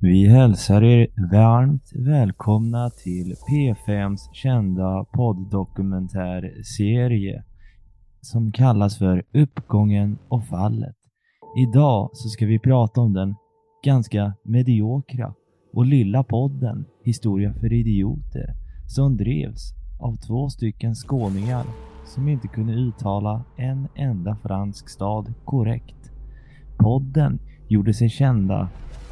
Vi hälsar er varmt välkomna till P5s kända podddokumentärserie som kallas för Uppgången och fallet. Idag så ska vi prata om den ganska mediokra och lilla podden Historia för idioter som drevs av två stycken skåningar som inte kunde uttala en enda fransk stad korrekt. Podden gjorde sig kända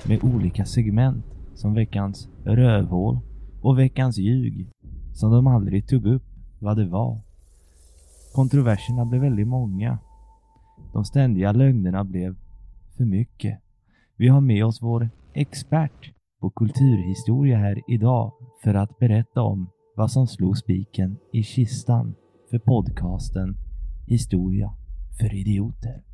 med olika segment som veckans rövhål och veckans ljug som de aldrig tog upp vad det var. Kontroverserna blev väldigt många. De ständiga lögnerna blev för mycket. Vi har med oss vår expert på kulturhistoria här idag för att berätta om vad som slog spiken i kistan för podcasten Historia för idioter.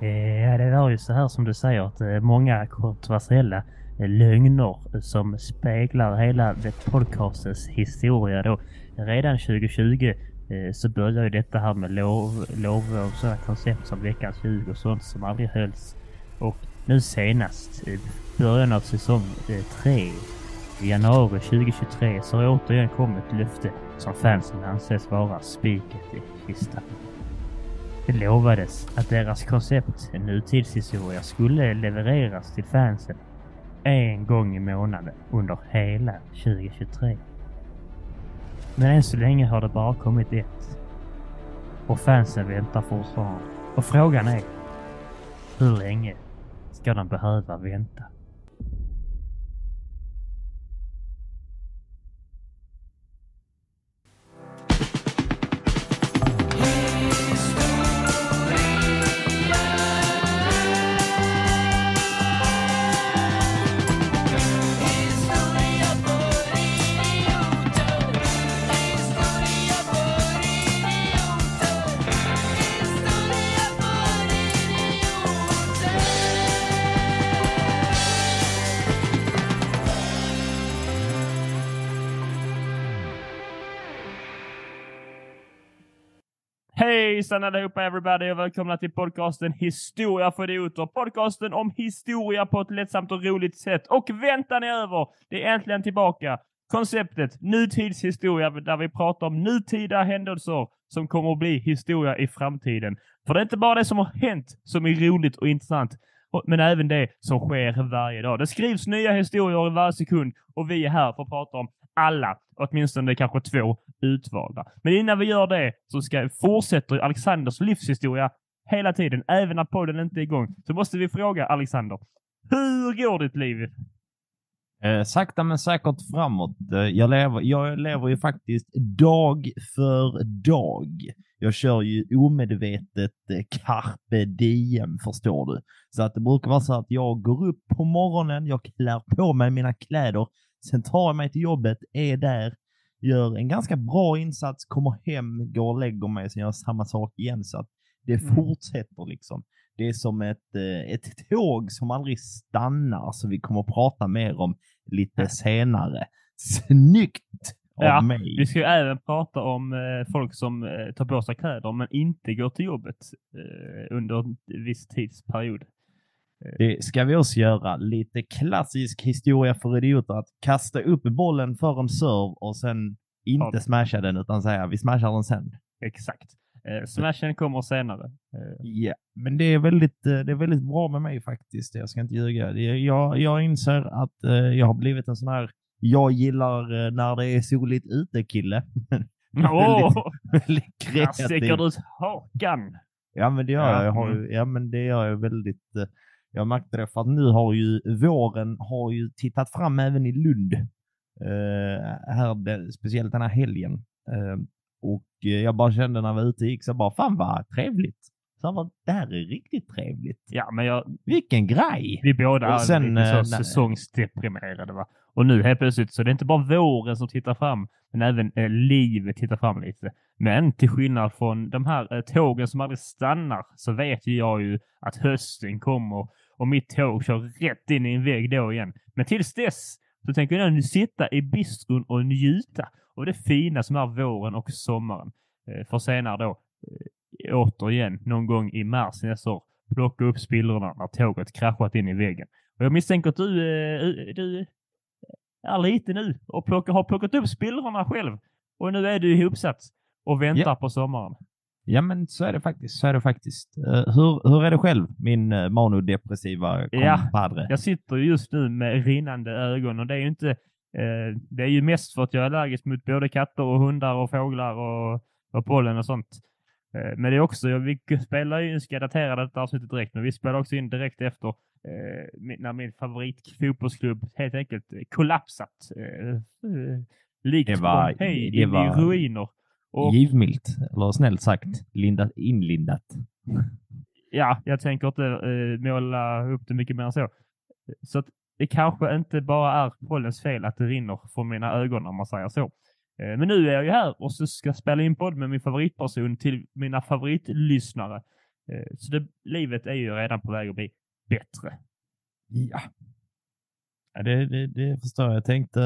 Eh, ja, det var ju så här som du säger att eh, många kontroversiella eh, lögner som speglar hela the podcastens historia då. Redan 2020 eh, så började ju detta här med lov, lov och sådana koncept som veckans ljug och sånt som aldrig hölls. Och nu senast, i början av säsong 3, i januari 2023, så har återigen kommit ett löfte som fansen anses vara spiket i kistan. Det lovades att deras koncept, en nutidshistoria, skulle levereras till fansen en gång i månaden under hela 2023. Men än så länge har det bara kommit ett. Och fansen väntar fortfarande. Och frågan är, hur länge ska de behöva vänta? Hejsan allihopa everybody och välkomna till podcasten Historia för idioter. Podcasten om historia på ett lättsamt och roligt sätt. Och vänta ni över, det är äntligen tillbaka. Konceptet nutidshistoria där vi pratar om nutida händelser som kommer att bli historia i framtiden. För det är inte bara det som har hänt som är roligt och intressant, men även det som sker varje dag. Det skrivs nya historier i varje sekund och vi är här för att prata om alla, åtminstone kanske två utvalda. Men innan vi gör det så ska fortsätter Alexanders livshistoria hela tiden, även när podden inte är igång. Så måste vi fråga Alexander, hur går ditt liv? Eh, sakta men säkert framåt. Eh, jag, lever, jag lever ju faktiskt dag för dag. Jag kör ju omedvetet eh, carpe diem, förstår du. Så att det brukar vara så att jag går upp på morgonen, jag klär på mig mina kläder, sen tar jag mig till jobbet, är där, gör en ganska bra insats, kommer hem, går och lägger mig, sen gör jag samma sak igen. Så att det Mm. fortsätter liksom. Det är som ett, eh, ett tåg som aldrig stannar, så vi kommer att prata mer om lite senare. Snyggt Ja, mig! Vi ska ju även prata om eh, folk som eh, tar på sig kläder men inte går till jobbet eh, under en viss tidsperiod. Det ska vi också göra. Lite klassisk historia för idioter. Att kasta upp bollen för en serve och sen inte Ja. smasha den utan säga vi smashar den sen. Exakt. Eh, smashen kommer senare. Eh, Ja, men det är väldigt, eh, det är väldigt bra med mig faktiskt. Jag ska inte ljuga. Jag, jag inser att eh, jag har blivit en sån här jag gillar eh, när det är soligt ute kille. Åh! sticker du ut hakan! Ja, men det gör Ja, jag. jag. Har mm. ja, men det gör jag väldigt. Jag märkte det för att nu har ju våren har ju tittat fram även i Lund. Eh, här, speciellt den här helgen. Eh, och jag bara kände när jag var ute och gick så bara, fan vad trevligt. Så bara, det här är riktigt trevligt. Ja, men jag, Vilken grej! vi båda Och är sen, lite så eh, säsongsdeprimerade va. Och nu helt plötsligt så det är inte bara våren som tittar fram, men även eh, livet tittar fram lite. Men till skillnad från de här eh, tågen som aldrig stannar så vet jag ju att hösten kommer och mitt tåg kör rätt in i en vägg då igen. Men tills dess så tänker jag nu sitta i bistron och njuta av det fina som är våren och sommaren. Eh, för senare då eh, återigen någon gång i mars nästa år plocka upp spillrorna när tåget kraschat in i väggen Och jag misstänker att du, eh, du är lite nu och plockar, har plockat upp spillrorna själv. Och nu är du ihopsatt och väntar Ja. på sommaren. Ja, men så är det faktiskt. Så är det faktiskt. Eh, hur, hur är det själv, min uh, manodepressiva Ja. compadre? Jag sitter just nu med rinnande ögon och det är ju inte... Eh, det är ju mest för att jag är allergisk mot både katter och hundar och fåglar och, och pollen och sånt. Eh, men det är också, jag, vi spelar ju, ska datera detta avsnittet direkt, men vi spelar också in direkt efter eh, när min favoritfotbollsklubb helt enkelt eh, kollapsat. Eh, eh, likt Pompeji in i ruiner. Och Givmilt, eller snällt sagt, lindat, inlindat. ja, jag tänker inte eh, måla upp det mycket mer än så. Så att det kanske inte bara är pollens fel att det rinner från mina ögon om man säger så. Eh, men nu är jag ju här och så ska jag spela in podd med min favoritperson till mina favoritlyssnare. Eh, så det, livet är ju redan på väg att bli bättre. Ja. Ja, Det, det, det förstår jag. Jag tänkte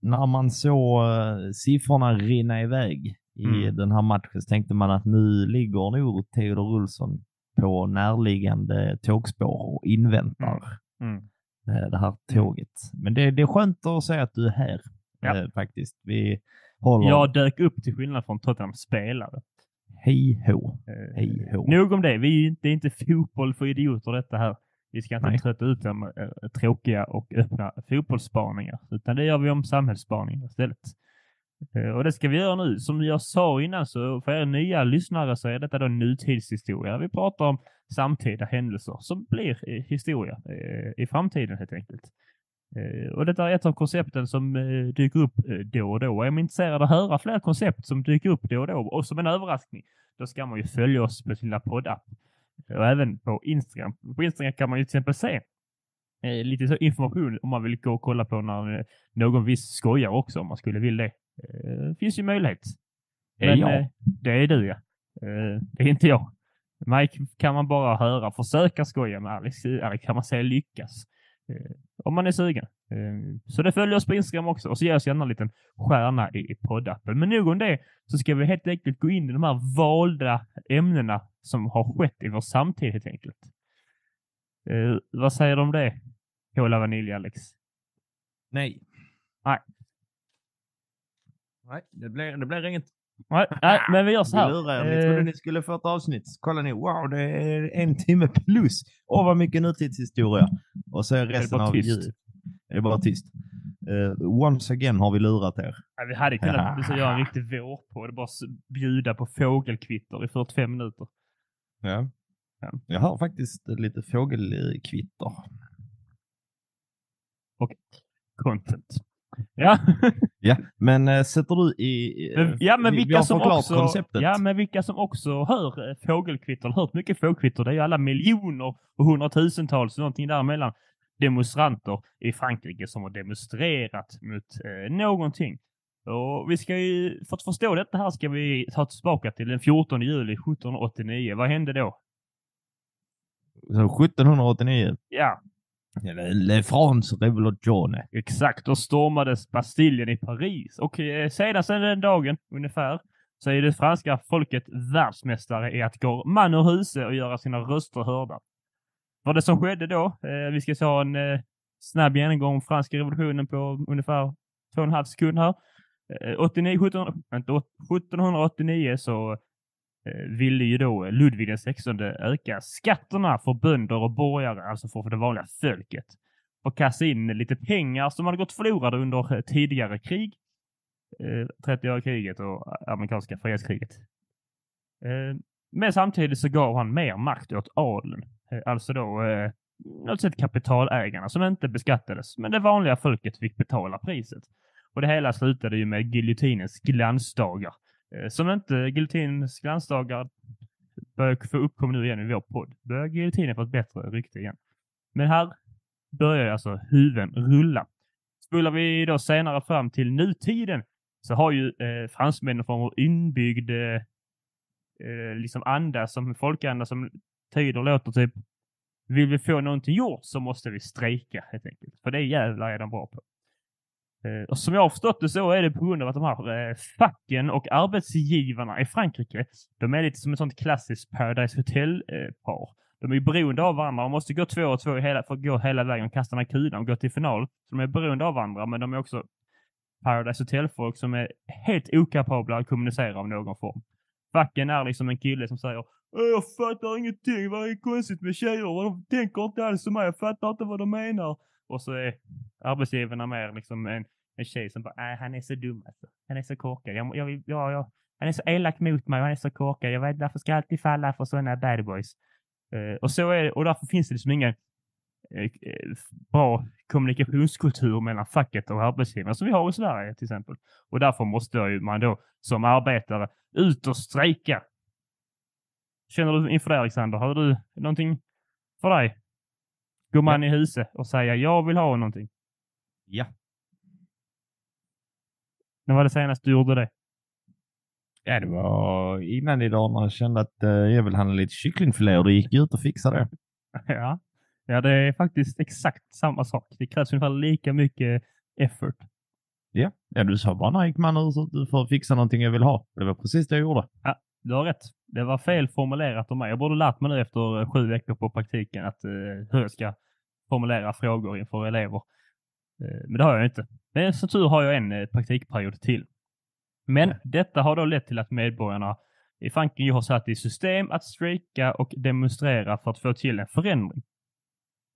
när man såg eh, siffrorna rinna iväg i Mm. den här matchen så tänkte man att nu ligger nog Theodor Olsson på närliggande tågspår och inväntar Mm. eh, det här tåget. Men det, det är skönt att säga att du är här Ja. eh, faktiskt. Vi håller Jag dök upp till skillnad från Tottenhams spelare. hej hå. Eh, Hej hå. Nog om det. Vi, är inte- det är inte fotboll för idioter detta här. Vi ska inte Nej. trötta ut dem tråkiga och öppna fotbollsspaningar, utan det gör vi om samhällsspaningar istället. Eh, och det ska vi göra nu. Som jag sa innan, så för er nya lyssnare så är detta då nutidshistoria. Vi pratar om samtida händelser som blir historia eh, i framtiden helt enkelt. Eh, och detta är ett av koncepten som dyker upp då och då. Är man intresserad av att höra fler koncept som dyker upp då och då och som en överraskning, då ska man ju följa oss på sin lilla poddapp. Och även på Instagram. På Instagram kan man ju till exempel se lite så information om man vill gå och kolla på när någon viss skojar också om man skulle vilja det. Eh, finns ju möjlighet. Det är jag. eh, det är du ja. Eh, det är inte jag. Mike kan man bara höra försöka skoja med Alex. Alex kan man säga lyckas. Om man är sugen. Så det följer oss på Instagram också och så ge oss gärna en liten stjärna i, i poddappen. Men nog om det så ska vi helt enkelt gå in i de här valda ämnena som har skett i vår samtid helt enkelt. Vad säger du om det? Cola Vanilj Alex? Nej. Nej. Nej, det blir, det blir inget. Nej, nej men vi gör så Vi här. lurar er. Ni trodde Eh, ni skulle få ett avsnitt. Kolla ni, wow, det är en timme plus. Åh, vad mycket nutidshistoria. Och så är resten bara av ljudet. Är det bara tyst? Eh, once again har vi lurat er. nej, vi hade kunnat så göra en riktig vårpodd. Bara bjuda på fågelkvitter i 45 minuter. Ja. Ja. Jag har faktiskt lite fågelkvitter. Content. Ja, Ja, men äh, sätter du i... men, ja men vi- vi vilka som också... konceptet. Ja, men vilka som också hör eh, fågelkvitter, eller hört mycket fågelkvitter, det är ju alla miljoner och hundratusentals, någonting däremellan, demonstranter i Frankrike som har demonstrerat mot eh, någonting. Och vi ska ju, för att förstå detta här ska vi ta tillbaka till den 14 juli 1789. Vad hände då? Så 1789. Ja, Le, Le France Revolution. exakt. Då stormades Bastiljen i Paris. Och eh, sedan den dagen ungefär så är det franska folket världsmästare i att gå man ur huse och göra sina röster hörda. Vad det som skedde då, eh, vi ska ta en eh, snabb genomgång om franska revolutionen på ungefär två och en halv sekund här. Eh, 89, 17, vänta, 1789 så Eh, ville ju då Ludvig den XVI öka skatterna för bönder och borgare, alltså för det vanliga folket. Och kasta in lite pengar som hade gått förlorade under eh, tidigare krig. Eh, 30-åriga kriget och amerikanska frihetskriget. Men samtidigt så gav han mer makt åt adeln. Alltså då något sätt kapitalägarna som inte beskattades, men det vanliga folket fick betala priset. Och det hela slutade ju med giljotinens glansdagar. Eh, som inte giljotinens glansdagar börjar få uppkom nu igen i vår podd. Börjar giljotinen få ett bättre rykte igen. Men här börjar alltså huvuden rulla. Spolar vi då senare fram till nutiden så har ju eh, fransmännen från inbyggd eh, eh, liksom anda som folkanda som tyder låter typ vill vi få någonting gjort så måste vi strejka helt enkelt. För det jävlar är de bra på. Eh, och som jag har förstått det så är det på grund av att de här eh, facken och arbetsgivarna i Frankrike, de är lite som ett sånt klassiskt Paradise Hotel-par. De är ju beroende av varandra. De måste gå två och två hela, för att gå hela vägen och kasta den här kulan och gå till final. Så de är beroende av varandra, men de är också Paradise Hotel-folk som är helt okapabla att kommunicera av någon form. Facken är liksom en kille som säger jag fattar ingenting, vad är konstigt med tjejer? De tänker inte alls som mig, jag fattar inte vad de menar. Och så är arbetsgivarna mer liksom en, en tjej som bara, äh, han är så dum alltså. Han är så korkad. Jag, jag, jag, jag, han är så elak mot mig och han är så korkad. Jag vet varför ska jag alltid falla för sådana bad boys. Uh, och så är det, och därför finns det liksom ingen uh, bra kommunikationskultur mellan facket och arbetsgivaren som vi har i Sverige till exempel. Och därför måste man då som arbetare ut och strejka. Känner du inför det Alexander? Har du någonting för dig? Gå man ja. i huset och säga jag vill ha någonting? Ja. När var det senast du gjorde det? Ja, det var innan idag när jag kände att eh, jag vill handla lite kycklingfilé och då gick ut och fixade det. ja. ja, det är faktiskt exakt samma sak. Det krävs ungefär lika mycket effort. Ja, ja du sa bara när gick man ut du får fixa någonting jag vill ha. Det var precis det jag gjorde. Ja, du har rätt. Det var fel formulerat av mig. Jag borde lärt mig nu efter sju veckor på praktiken att uh, hur jag ska formulera frågor inför elever. Uh, men det har jag inte. Men som tur har jag en uh, praktikperiod till. Men detta har då lett till att medborgarna i Frankrike har satt i system att strejka och demonstrera för att få till en förändring.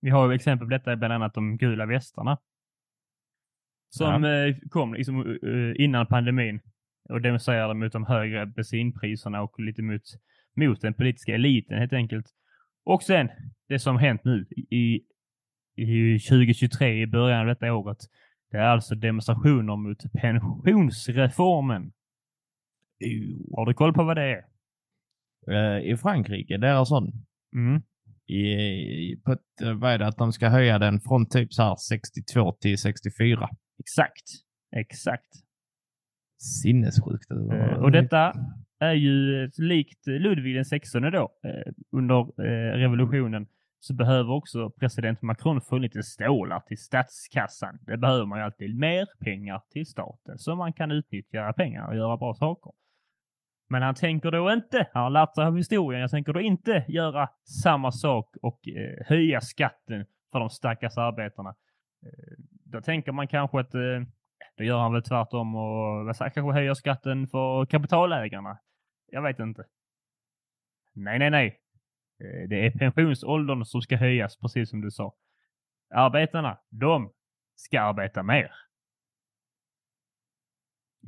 Vi har ju exempel på detta bland annat de gula västarna. Som ja. kom liksom innan pandemin och demonstrerade mot de högre bensinpriserna och lite mot, mot den politiska eliten helt enkelt. Och sen det som hänt nu i, i 2023 i början av detta året. Det är alltså demonstrationer mot pensionsreformen. Har du koll på vad det är? Uh, I Frankrike, är sån. Mm. I, på ett, vad är det, att de ska höja den från typ så här 62 till 64. Exakt. Exakt. Sinnessjukt. Uh, och detta är ju likt Ludvig den XVI då, uh, under uh, revolutionen, så behöver också president Macron få lite stålar till statskassan. Det behöver man ju alltid. Mer pengar till staten så man kan utnyttja pengar och göra bra saker. Men han tänker då inte, han har lärt sig av historien, jag tänker då inte göra samma sak och eh, höja skatten för de stackars arbetarna. Eh, då tänker man kanske att eh, då gör han väl tvärtom och kanske höjer skatten för kapitalägarna. Jag vet inte. Nej, nej, nej. Eh, det är pensionsåldern som ska höjas, precis som du sa. Arbetarna, de ska arbeta mer.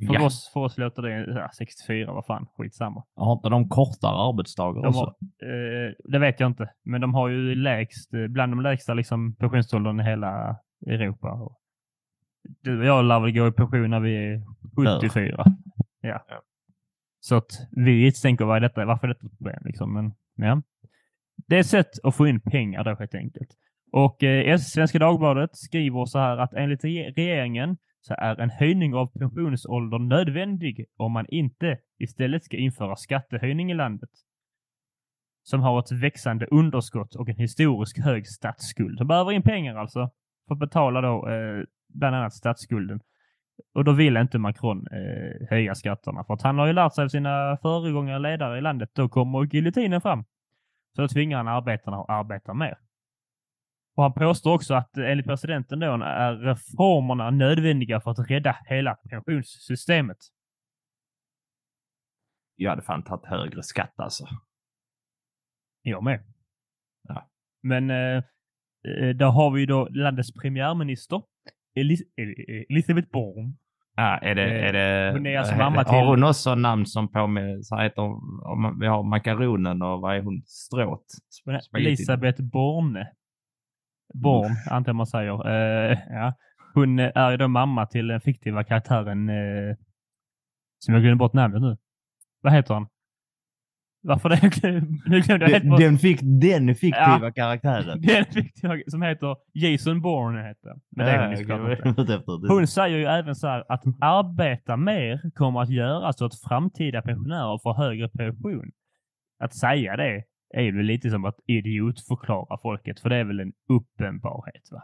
För, ja. oss, för oss låter det ja, 64, vad fan, skitsamma. Har inte de kortare arbetsdagar de också? Har, eh, det vet jag inte, men de har ju lägst, eh, bland de lägsta liksom, pensionsåldern i hela Europa. Och du och jag lär väl gå i pension när vi är 74. Ja. ja. Så att vi tänker, vad är detta, varför är detta ett problem? Liksom. Men, ja. Det är ett sätt att få in pengar då helt enkelt. Och eh, Svenska Dagbladet skriver så här att enligt regeringen så är en höjning av pensionsåldern nödvändig om man inte istället ska införa skattehöjning i landet. Som har ett växande underskott och en historiskt hög statsskuld. De behöver in pengar alltså för att betala då eh, bland annat statsskulden. Och då vill inte Macron eh, höja skatterna för att han har ju lärt sig av sina föregångare ledare i landet. Då kommer giljotinen fram. Så då tvingar han arbetarna att arbeta mer. Och han påstår också att enligt presidenten då är reformerna nödvändiga för att rädda hela pensionssystemet. Jag hade fan tagit högre skatt alltså. Jag med. Ja. Men eh, eh där har vi då landets premiärminister Elis Elisabeth Born. Ja, är det, är det, hon är alltså mamma till... Har hon också namn som på med, så heter, vi har makaronen och vad är hon? Stråt? Elisabeth Borne. Born, antar man säger. Uh, ja. Hon är ju då mamma till den fiktiva karaktären uh, som jag glömde bort namnet nu. Vad heter han? Varför det? Nu glömde jag helt den, fick, den fiktiva ja, karaktären. Den fiktiva som heter Jason Bourne heter. Men det är okay. Hon säger ju även så här att arbeta mer kommer att göra så att framtida pensionärer får högre pension. Att säga det är ju lite som att idiotförklara folket, för det är väl en uppenbarhet. Va?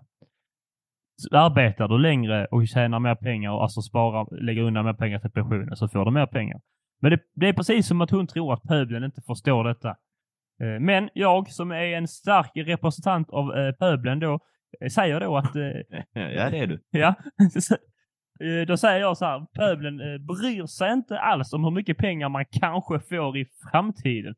Så arbetar du längre och tjänar mer pengar och alltså sparar, lägger undan mer pengar till pensionen så får du mer pengar. Men det, det, är precis som att hon tror att pöbeln inte förstår detta. Eh, Men jag som är en stark representant av eh, pöbeln då, eh, säger då att, Ja, det är du. ja, då säger jag så här, pöbeln bryr sig inte alls om hur mycket pengar man kanske får i framtiden.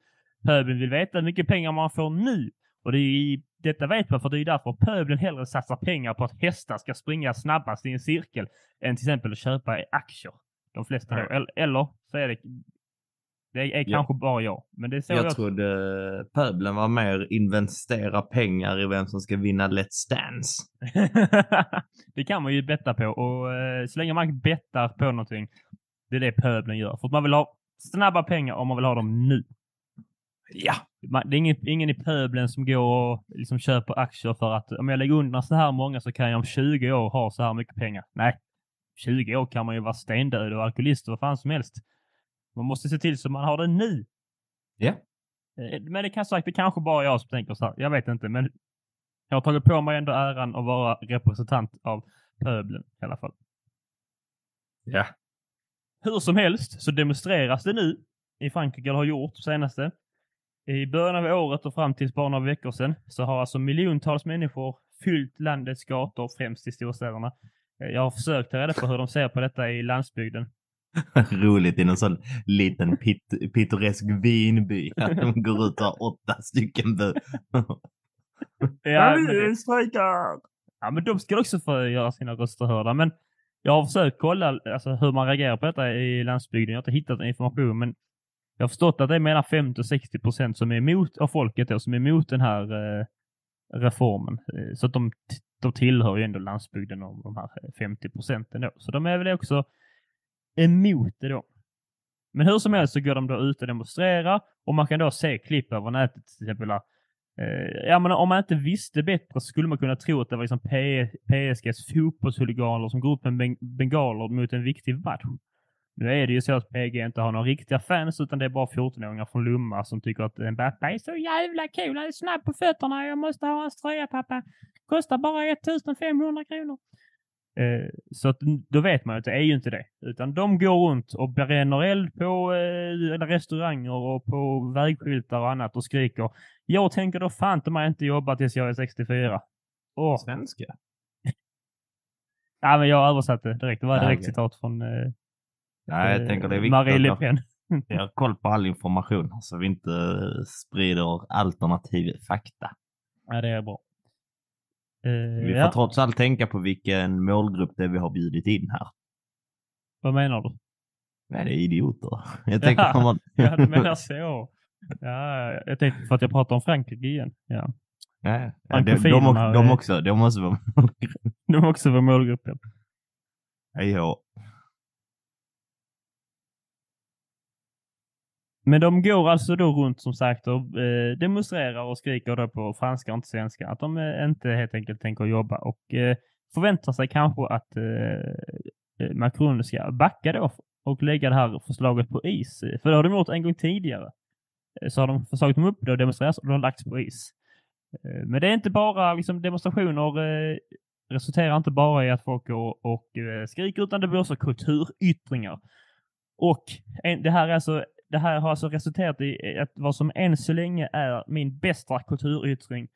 Pöbeln vill veta hur mycket pengar man får nu. Och det är detta vet man för det är därför pöbeln hellre satsar pengar på att hästar ska springa snabbast i en cirkel än till exempel att köpa aktier. De flesta då. Eller så är det, det är Ja. kanske bara jag. Men det är så jag, Jag trodde pöbeln var mer investera pengar i vem som ska vinna Let's Dance. det kan man ju betta på och eh, så länge man bettar på någonting, det är det pöbeln gör. För att man vill ha snabba pengar om man vill ha dem nu. Ja. Man, det är ingen, ingen i pöbeln som går och liksom köper aktier för att om jag lägger undan så här många så kan jag om 20 år ha så här mycket pengar. Nej, 20 år kan man ju vara stendöd och alkoholist och vad fan som helst. Man måste se till så man har det nu. Ja. Eh, Men det kan sagt, det kanske bara jag som tänker så här. Jag vet inte, men jag har tagit på mig ändå äran att vara representant av pöbeln i alla fall. Ja. Hur som helst så demonstreras det nu i Frankrike, eller har gjort senaste. I början av året och fram till bara några veckor sedan så har alltså miljontals människor fyllt landets gator, främst i storstäderna. Eh, Jag har försökt ta reda på hur de ser på detta i landsbygden. Roligt i någon sån liten pit, pittoresk vinby. De går ut och har åtta stycken bu. Ja, men, det- ja, men de ska också få göra sina röster hörda. Men jag har försökt kolla alltså, hur man reagerar på detta i landsbygden. Jag har inte hittat information, men jag har förstått att det är mellan 50 och 60 procent som är emot av folket då, som är emot den här eh, reformen. Eh, så att de, de tillhör ju ändå landsbygden och de här 50 procenten då. Så de är väl också emot det då. Men hur som helst så går de då ut och demonstrerar och man kan då se klipp över nätet till exempel. där, Eh, ja, men om man inte visste bättre så skulle man kunna tro att det var liksom PSGs fotbollshuliganer som går upp med bengaler mot en viktig match. Nu är det ju så att PG inte har några riktiga fans utan det är bara 14-åringar från Lomma som tycker att eh, Mbappé är så jävla cool. Han är snabb på fötterna. Jag måste ha hans tröja pappa. Kostar bara 1500 kronor. Eh, så att, då vet man att det är ju inte det. Utan de går runt och bränner eld på eh, restauranger och på vägskyltar och annat och skriker jag tänker då fan ta mig inte jobba tills jag är 64. Åh. Svenska? Ja, men jag översatte direkt. Det var direkt citat från eh, Ja, jag tänker det är viktigt Marie Le Pen. vi har koll på all information så vi inte eh, sprider alternativ fakta. Ja, det är bra. Eh, Vi får ja. trots allt tänka på vilken målgrupp det är vi har bjudit in här. Vad menar du? Nej, det är idioter. Jag tänker om man... Ja, du menar så. Ja, jag tänkte för att jag pratar om Frankrike igen. Ja. Ja, ja, de, de, de är- också. De måste vara... De är också för målgruppen. Ja, Men de går alltså då runt som sagt och eh, demonstrerar och skriker då på franska och inte svenska. Att de eh, inte helt enkelt tänker jobba och eh, förväntar sig kanske att eh, eh, Macron ska backa då och lägga det här förslaget på is. För det har de gjort en gång tidigare. Eh, så har de förslaget dem upp och demonstrerat och de har lagts på is. Men det är inte bara liksom demonstrationer resulterar inte bara i att folk går och skriker utan det blir också kulturyttringar. Och en, det här är alltså det här har alltså resulterat i att vad som än så länge är min bästa kulturyttring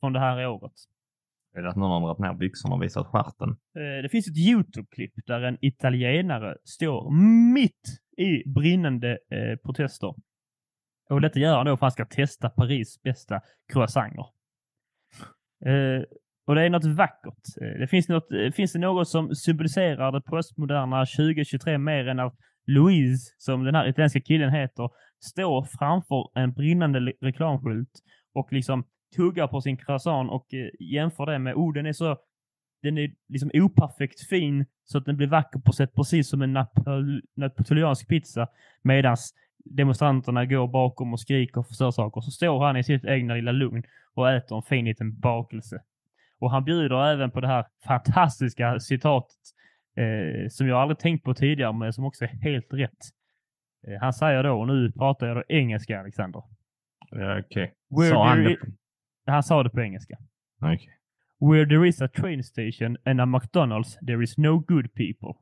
från det här året. är det att någon har dragit ner byxorna och visat stjärten? Eh, Det finns ett Youtube-klipp där en italienare står mitt i brinnande eh, protester. Och detta gör han då för att han ska testa Paris bästa croissanter. Eh, och det är något vackert. Eh, det finns, något, eh, finns det något som symboliserar det postmoderna 2023 mer än att Louise, som den här italienska killen heter, står framför en brinnande reklamskylt och liksom tuggar på sin croissant och eh, jämför det med, oh den är så den är liksom operfekt fin så att den blir vacker på sätt precis som en napol pizza medans demonstranterna går bakom och skriker och förstör saker. Så står han i sitt egna lilla lugn och äter en fin liten bakelse. Och han bjuder även på det här fantastiska citatet eh, som jag aldrig tänkt på tidigare men som också är helt rätt. Eh, han säger då, och nu pratar jag då engelska Alexander. Ja, okej. Where Sa han det? Han sa det på engelska. Okej. Where there is a train station and a McDonald's, there is no good people.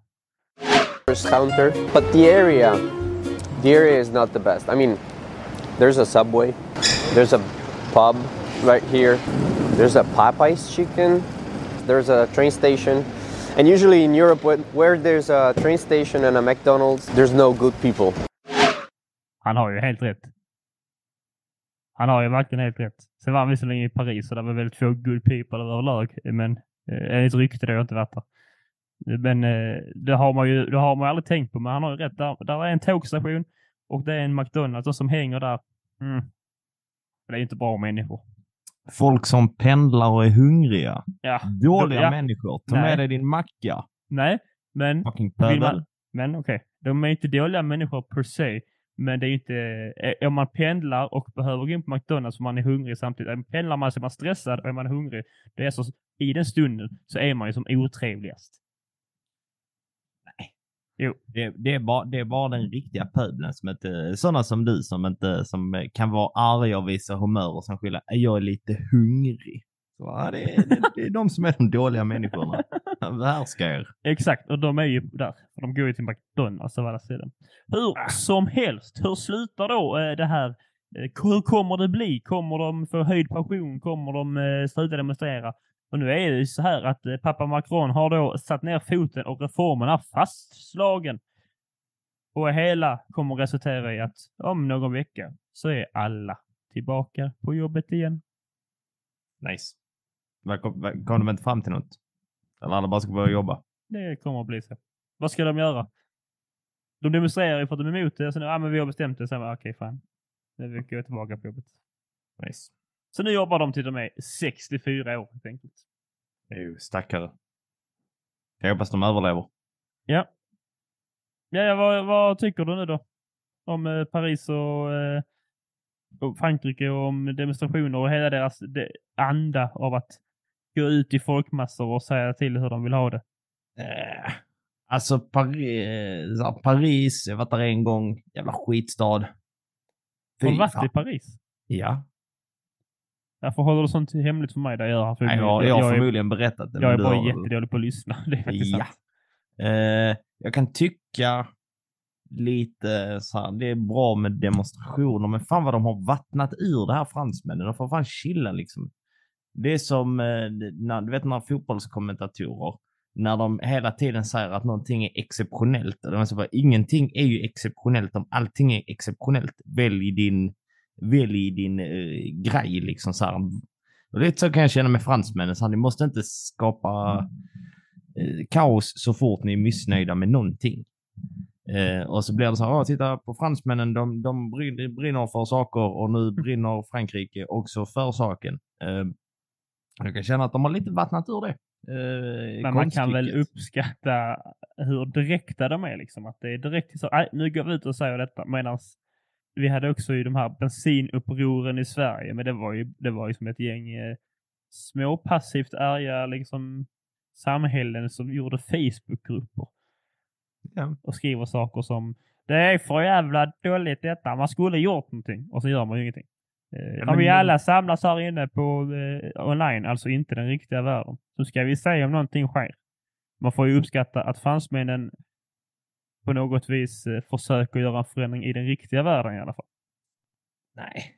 first counter, but the area, the area is not the best. I mean, There's a Subway. There's a pub right here. There's a Popeyes chicken. There's a train station. And usually in Europe, where- there's a train station and a McDonald's, there's no good people. Han har ju helt rätt. Han har ju verkligen helt rätt. Sen var han visserligen i Paris och där var väldigt få good people överlag. Men eh, enligt rykte det har jag inte varit där. Men eh, det har man ju det har man aldrig tänkt på. Men han har ju rätt. Där, där är en tågstation och det är en McDonalds som hänger där. Mm. Det är ju inte bra människor. Folk som pendlar och är hungriga. Ja. Dåliga Ja. människor. Ta Nej. med dig din macka. Nej, men Fucking man, men okej, de är inte dåliga människor per se. Men det är inte, eh, om man pendlar och behöver gå in på McDonalds för man är hungrig samtidigt. eh, Pendlar man så är man stressad och är man hungrig, det är så, i den stunden så är man ju som otrevligast. Det, det, är bara, det är bara den riktiga pöbeln som inte, sådana som du som inte, som kan vara arga och visa humör och sen skylla, jag är lite hungrig. Så, ja, det, är, det, det är de som är de dåliga människorna. Behärska er. Exakt, och de är ju där. De går ju till McDonalds av alla sidan. Hur som helst, hur slutar då eh, det här? Eh, hur kommer det bli? Kommer de få höjd pension? Kommer de eh, sluta demonstrera? Och nu är det ju så här att eh, pappa Macron har då satt ner foten och reformen är fastslagen. Och hela kommer resultera i att om någon vecka så är alla tillbaka på jobbet igen. Nice. Kom, kom de inte fram till något? Eller alla bara ska börja jobba? Det kommer att bli så. Vad ska de göra? De demonstrerar ju för att de är emot det. Och sen, ja men vi har bestämt det. Sen, okej, fan. Nu går jag tillbaka på jobbet. Nice. Så nu jobbar de till de är 64 år helt enkelt. Ju stackare. Jag hoppas de överlever. Ja. Ja, ja vad, vad tycker du nu då? Om eh, Paris och, eh, och Frankrike och om demonstrationer och hela deras de, anda av att gå ut i folkmassor och säga till hur de vill ha det. Eh, alltså Paris, Paris, jag varit där en gång. Jävla skitstad. Har du varit i Paris? Ja. Därför håller du sånt hemligt för mig. Det gör han Nej, jag, jag har jag, är, förmodligen berättat det. jag är bara har- jättedålig på att lyssna. Det är faktiskt Ja. sant. Eh, jag kan tycka lite så här, det är bra med demonstrationer, men fan vad de har vattnat ur det här fransmännen. De får fan chilla liksom. Det är som, eh, när, du vet när fotbollskommentatorer, när de hela tiden säger att någonting är exceptionellt. Och de säger bara, ingenting är ju exceptionellt om allting är exceptionellt. Välj din, välj din eh, grej liksom så här. Och lite så kan jag känna med fransmännen, så här, ni måste inte skapa eh, kaos så fort ni är missnöjda med någonting. Eh, och så blir det så här, "Åh, titta på fransmännen, de, de brinner, för saker och nu brinner Frankrike också för saken. Eh, jag kan känna att de har lite vattnat ur det. Eh, Men man kan väl uppskatta hur direkta de är. Liksom. Att det är direkt så, "Nej, nu går vi ut och säger detta. Medan vi hade också ju de här bensinupproren i Sverige. Men det var ju, det var ju som ett gäng eh, små passivt arga liksom, samhällen som gjorde Facebookgrupper. Ja. Och skriver saker som det är för jävla dåligt detta. Man skulle gjort någonting. Och så gör man ju ingenting. Eh, men vi alla samlas här inne på eh, online, alltså inte den riktiga världen, så ska vi se om någonting sker. Man får ju uppskatta att fransmännen på något vis eh, försöker göra en förändring i den riktiga världen i alla fall. Nej.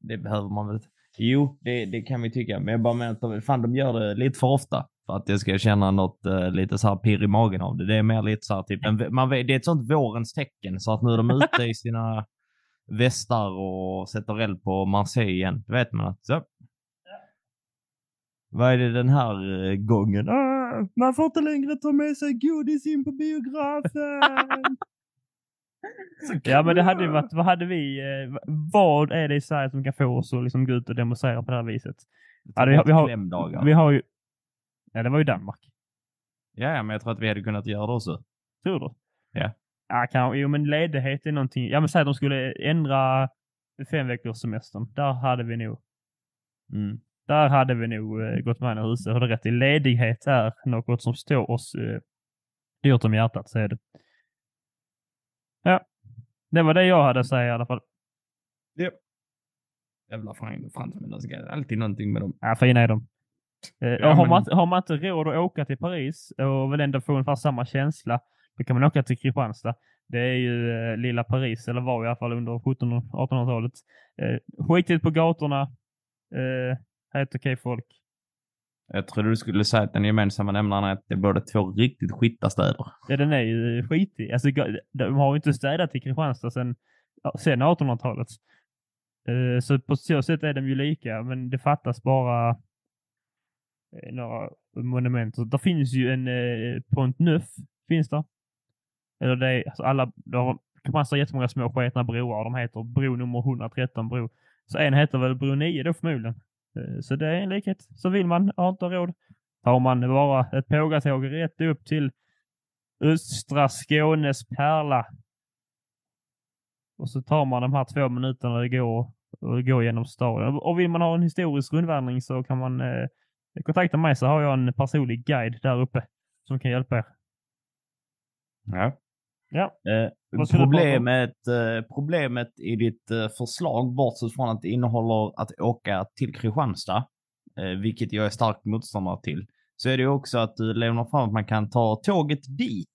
Det behöver man väl inte. Jo, det, det kan vi tycka. Men jag bara menar att fan, de gör det lite för ofta. För att jag ska känna något eh, lite så här pirr i magen av det. Det är mer lite så här typ, en, man, vet- det är ett sånt vårens tecken. Så att nu är de ute i sina västar och sätter eld på Marseille igen. Då vet man att så. Vad är det den här eh, gången? Man får inte längre ta med sig godis in på biografen. Ja, men det hade ju varit, vad hade vi, eh, vad är det i Sverige som kan få oss att liksom gå ut och demonstrera på det här viset? Ja, vi har- vi har-. Vi har ju, ja det var ju Danmark. Ja, ja, men jag tror att vi hade kunnat göra det också. Tror du? Ja. Ja, kan, jo men ledighet är någonting. Ja men säg att de skulle ändra fem veckors semestern. Där hade vi nog, Mm. Där hade vi nog eh, gått med i huset. Har du rätt i. Ledighet är något som står oss eh, dyrt om hjärtat, så är det. Ja, det var det jag hade att säga i alla fall. Jävla fran- fransmän, alltså, det är alltid någonting med dem. Ja, fina är de. Eh, Ja, har, men- man, inte- har man inte råd att åka till Paris och vill ändå få ungefär samma känsla, då kan man åka till Kristianstad. Det är ju eh, lilla Paris, eller var i alla fall under 1700-1800-talet. Eh, skitigt på gatorna. Eh, helt okej folk. Jag trodde du skulle säga att den gemensamma nämnaren är att det är både två riktigt skitna städer. Ja, den är ju skitig. Alltså, de har ju inte städat i Kristianstad sedan, sedan 1800-talet. Eh, så på så sätt är de ju lika, men det fattas bara eh, några monument. Så Det finns ju en eh, Pont Neuf, finns det. Eller det är, alltså alla, Kristianstad har jättemånga små sketna broar. De heter bro nummer 113 bro. Så en heter väl bro 9 då förmodligen. Eh, Så det är en likhet. Så vill man, har inte råd, tar man bara ett pågatåg rätt upp till östra Skånes pärla. Och så tar man de här två minuterna det går och går genom staden. Och vill man ha en historisk rundvandring så kan man eh, kontakta mig så har jag en personlig guide där uppe som kan hjälpa er. Ja. Ja, Eh, Problemet, eh, problemet i ditt eh, förslag, bortsett från att det innehåller att åka till Kristianstad, eh, vilket jag är starkt motståndare till, så är det också att du lämnar fram att man kan ta tåget dit.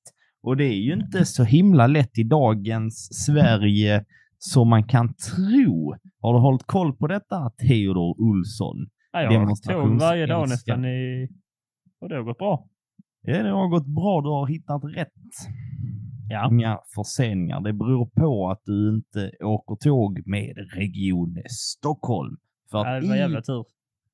Och det är ju inte så himla lätt i dagens Sverige som man kan tro. Har du hållit koll på detta, Theodor Olsson? ja jag har tåg varje dag nästan i... Och det har gått bra. Ja, det har gått bra. Du har hittat rätt. Ja. Inga förseningar. Det beror på att du inte åker tåg med Region Stockholm. För Ja, att det var i- jävla tur.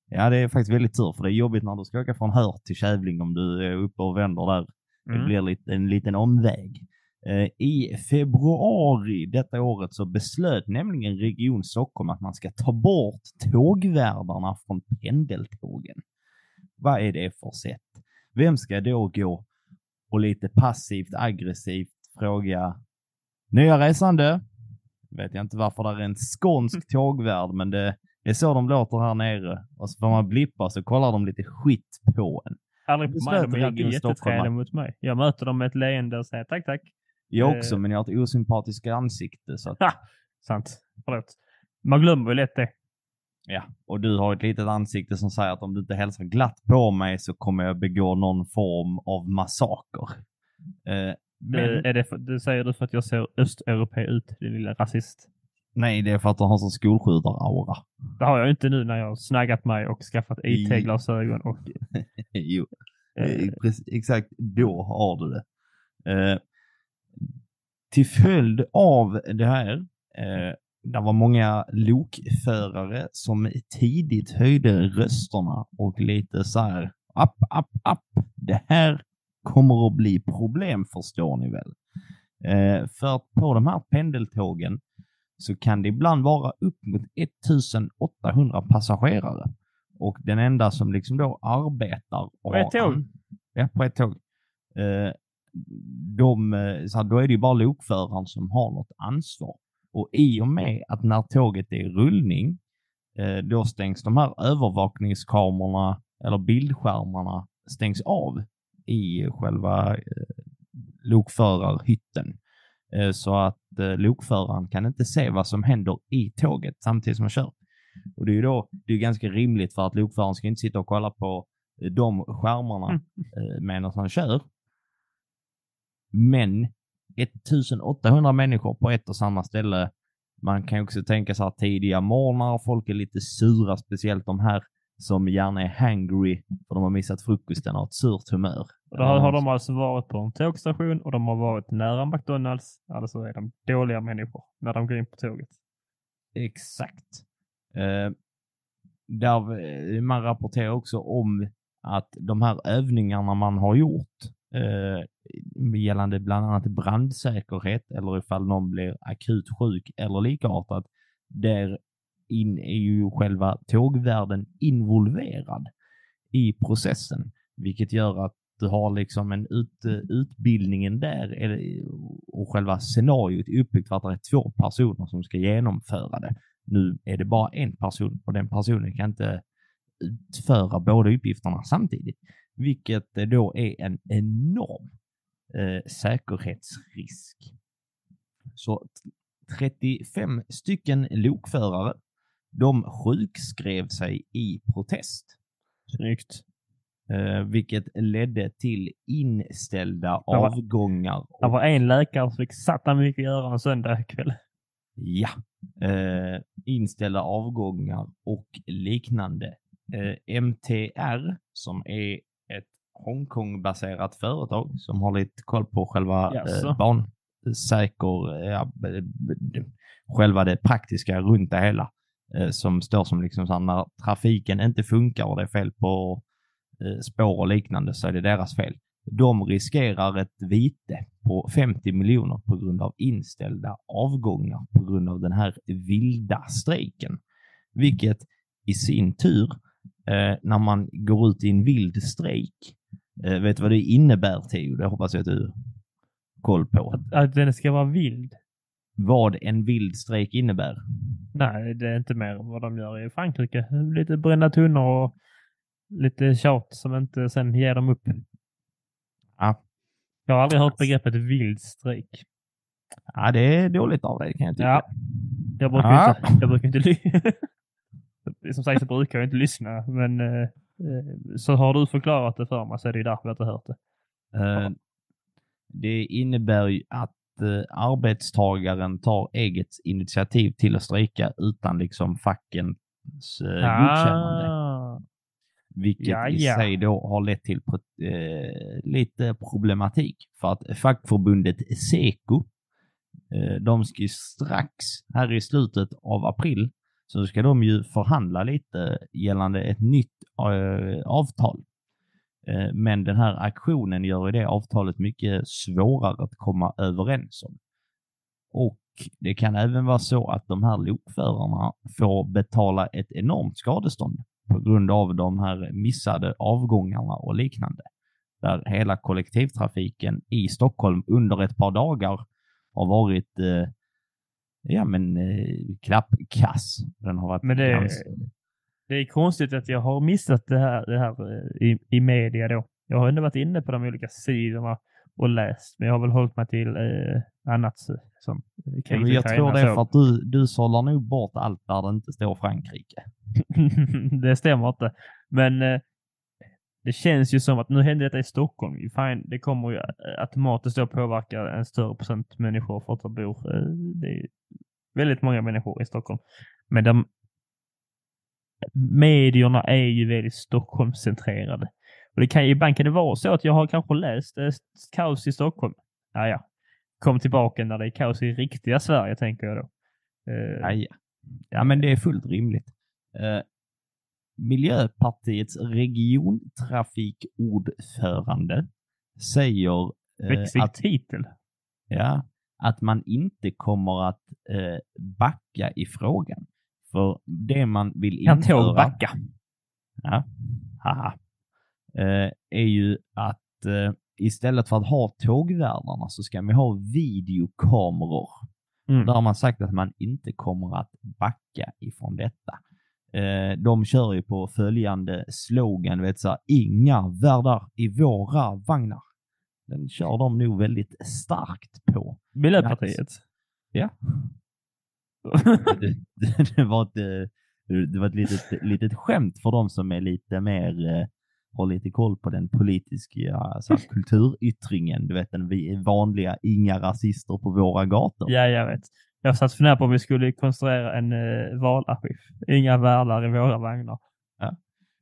Ja, det är faktiskt väldigt tur, för det är jobbigt när du ska åka från Hör till Kävling om du är uppe och vänder där. Det Mm. blir lite, en liten omväg. Eh, I februari detta året så beslöt nämligen Region Stockholm att man ska ta bort tågvärdarna från pendeltågen. Vad är det för sätt? Vem ska då gå och lite passivt aggressivt fråga nya resande? Vet jag inte varför det är en skånsk tågvärd, men det är så de låter här nere. Och så får man blippa så kollar de lite skit på en. Aldrig på mig, de är alltid jättetrevliga mot mig. Jag möter dem med ett leende och säger tack, tack. Jag också, Eh. men jag har ett osympatiskt ansikte. Så att, Ha! Sant. Förlåt. Man glömmer ju lätt det. ja. Och du har ett litet ansikte som säger att om du inte hälsar glatt på mig så kommer jag begå någon form av massaker. Eh, men, Det, är det, för, det säger du för att jag ser östeuropé ut, din lilla rasist. nej, det är för att du har sån skolskjutar-aura. Det har jag inte nu när jag har snaggat mig och skaffat IT-glasögon och... jo, Eh, Eh, exakt då har du det. Eh, till följd av det här, eh, det var många lokförare som tidigt höjde rösterna och lite så här, app, app, app, det här kommer att bli problem förstår ni väl. Eh, för att på de här pendeltågen så kan det ibland vara upp mot 1800 passagerare. Och den enda som liksom då arbetar På ett tåg? Ja, på ett tåg. Eh, de, eh, så här, då är det ju bara lokföraren som har något ansvar. Och i och med att när tåget är i rullning, eh, då stängs de här övervakningskamerorna eller bildskärmarna stängs av i själva eh, lokförarhytten. Eh, så att eh, lokföraren kan inte se vad som händer i tåget samtidigt som man kör. Och det är ju då, det är ganska rimligt för att lokföraren ska inte sitta och kolla på de skärmarna Mm. medan han kör. Men 1800 människor på ett och samma ställe. Man kan också tänka sig att tidiga morgnar, folk är lite sura, speciellt de här som gärna är hangry för de har missat frukosten och har ett surt humör. och då har, har de alltså varit på en tågstation och de har varit nära McDonalds. Alltså är de dåliga människor när de går in på tåget. Exakt. Eh, där eh, man rapporterar också om att de här övningarna man har gjort eh, gällande bland annat brandsäkerhet eller ifall någon blir akut sjuk eller likartat, där in är ju själva tågvärden involverad i processen, vilket gör att du har liksom en ut, utbildningen där och själva scenariot är uppbyggt för att det är två personer som ska genomföra det. Nu är det bara en person och den personen kan inte utföra båda uppgifterna samtidigt, vilket då är en enorm eh, säkerhetsrisk. Så 35 stycken lokförare, de sjukskrev sig i protest. Snyggt. eh, vilket ledde till inställda var- avgångar. Det var en läkare som fick satan mycket att göra en söndag kväll. Ja, eh, inställda avgångar och liknande. Eh, MTR, som är ett Hongkong-baserat företag som har lite koll på själva Jaså? eh, bansäker, ja, själva det praktiska runt det hela. Eh, som står som liksom så här, när trafiken inte funkar och det är fel på eh, spår och liknande så är det deras fel. De riskerar ett vite på 50 miljoner på grund av inställda avgångar på grund av den här vilda strejken. Vilket i sin tur, eh, när man går ut i en vild strejk, vet du vad det innebär Theo? Det hoppas jag att du har koll på. Att den ska vara vild. Vad en vild strejk innebär. Nej, det är inte mer vad de gör i Frankrike. Lite brända tunnor och lite tjat som inte sen ger dem upp. Ja. Jag har aldrig hört begreppet vild strejk. Ja, det är dåligt av dig kan jag tycka. Ja. Jag brukar Ja. inte, jag brukar inte Som sagt så brukar jag inte lyssna, men eh, eh, så har du förklarat det för mig så är det ju därför jag inte hört det. Eh, Det innebär ju att arbetstagaren tar eget initiativ till att strejka utan liksom fackens eh, godkännande. Ah, Vilket Ja, i ja. sig då har lett till eh, lite problematik. För att fackförbundet Seko, eh, de ska ju strax här i slutet av april så ska de ju förhandla lite gällande ett nytt eh, avtal. Eh, men den här aktionen gör det avtalet mycket svårare att komma överens om. Och det kan även vara så att de här lokförarna får betala ett enormt skadestånd på grund av de här missade avgångarna och liknande. Där hela kollektivtrafiken i Stockholm under ett par dagar har varit eh, ja men eh, klappkass. Den har varit Men det, det är konstigt att jag har missat det här, det här eh, i, i media då. Jag har ändå varit inne på de olika sidorna och läst, men jag har väl hållit mig till eh, annat eh, som eh, krig men i jag tror det är för att du, du sållar nog bort allt där det inte står Frankrike. det stämmer inte. Men eh, det känns ju som att nu hände detta i Stockholm. Fine, det kommer ju eh, automatiskt då påverka en större procent människor för att det bor. Eh, det är väldigt många människor i Stockholm. Men de medierna är ju väldigt Stockholmscentrerade. Och det kan ibland kan det vara så att jag har kanske läst eh, kaos i Stockholm. Ja, ja. Kom tillbaka när det är kaos i riktiga Sverige, tänker jag då. Eh, Ja, ja. ja, men det är fullt rimligt. Eh, Miljöpartiets regiontrafikordförande säger eh, att, titel. ja, att man inte kommer att eh, backa i frågan. För det man vill Kan införa... tåg backa? Ja, haha. Eh, är ju att eh, istället för att ha tågvärdarna så ska man ha videokameror. Mm. Där har man sagt att man inte kommer att backa ifrån detta. Eh, de kör ju på följande slogan, vet så här, inga värdar i våra vagnar. Den kör de nog väldigt starkt på. Miljöpartiet. Ja. Det, det, det var ett, eh, det var ett litet, litet skämt för de som är lite mer, eh, har lite koll på den politiska så här, kulturyttringen. Du vet den vanliga, inga rasister på våra gator. Ja, jag vet. Jag satt funderade på om vi skulle konstruera en uh, valaffisch. Inga värdar i våra vagnar.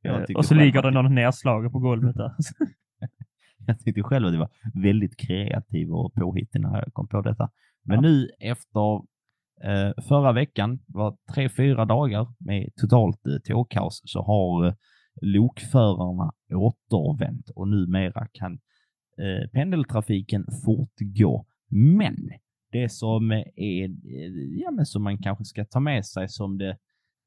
Eh, tyckte och så ligger det någon nedslagen på golvet där. Jag tyckte själv att det var väldigt kreativ och påhittig när jag kom på detta. Men nu efter eh, förra veckan, var tre, fyra dagar med totalt eh, tågkaos, så har eh, lokförarna återvänt och numera kan eh, pendeltrafiken fortgå. Men det som är, eh, ja men som man kanske ska ta med sig som det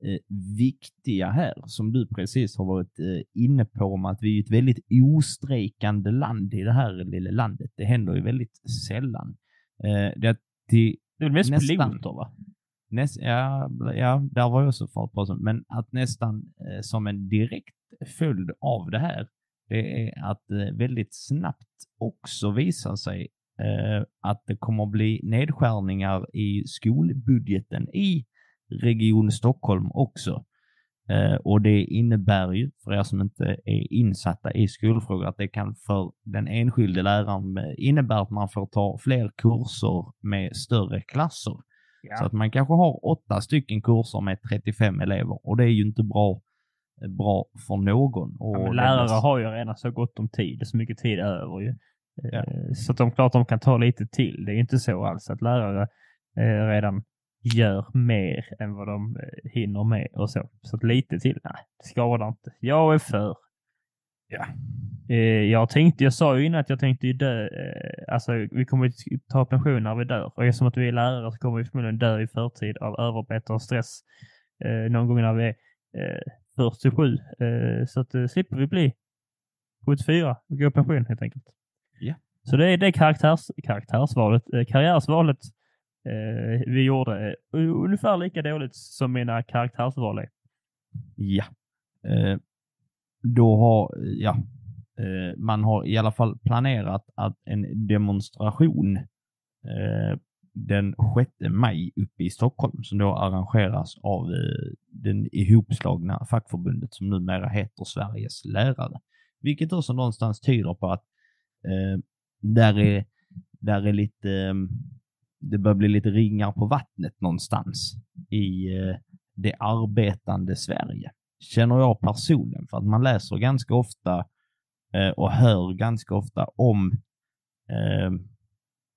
eh, viktiga här, som du precis har varit eh, inne på, om att vi är ett väldigt ostrejkande land i det här lilla landet. Det händer ju väldigt sällan. Eh, det, det, det är väl mest Nästan. piloter va? näst, ja, ja, där var jag också år men att nästan eh, som en direkt följd av det här, det är att eh, väldigt snabbt också visar sig eh, att det kommer att bli nedskärningar i skolbudgeten i Region Stockholm också. Eh, och det innebär ju, för er som inte är insatta i skolfrågor, att det kan för den enskilde läraren eh, innebära att man får ta fler kurser med större klasser. Ja. Så att man kanske har åtta stycken kurser med 35 elever och det är ju inte bra, eh, bra för någon. Och Ja, lärare mest- har ju redan så gott om tid, så mycket tid över ju. Ja. Så att de klart de kan ta lite till. Det är inte så alls att lärare redan gör mer än vad de eh, hinner med och så. Så lite till, nej, det skadar inte. Jag är för. Ja. Eh, jag tänkte, jag sa ju innan att jag tänkte ju dö, eh, alltså vi kommer ta pension när vi dör. Och eftersom att vi är lärare så kommer vi förmodligen dö i förtid av överarbete och stress någon gång när vi är eh, 47. Eh, så att slipper vi bli 74 och gå i pension helt enkelt. Ja. Så det är det karaktärs, karaktärsvalet, karriärsvalet eh, vi gjorde. Eh, ungefär lika dåligt som mina karaktärsval är. Ja. Eh, då har, ja, eh, man har i alla fall planerat att en demonstration eh, den 6 maj uppe i Stockholm som då arrangeras av eh, den ihopslagna fackförbundet som numera heter Sveriges lärare. Vilket också någonstans tyder på att eh, där är, där är lite, eh, det börjar bli lite ringar på vattnet någonstans i eh, det arbetande Sverige. Känner jag personligen för att man läser ganska ofta eh, och hör ganska ofta om eh,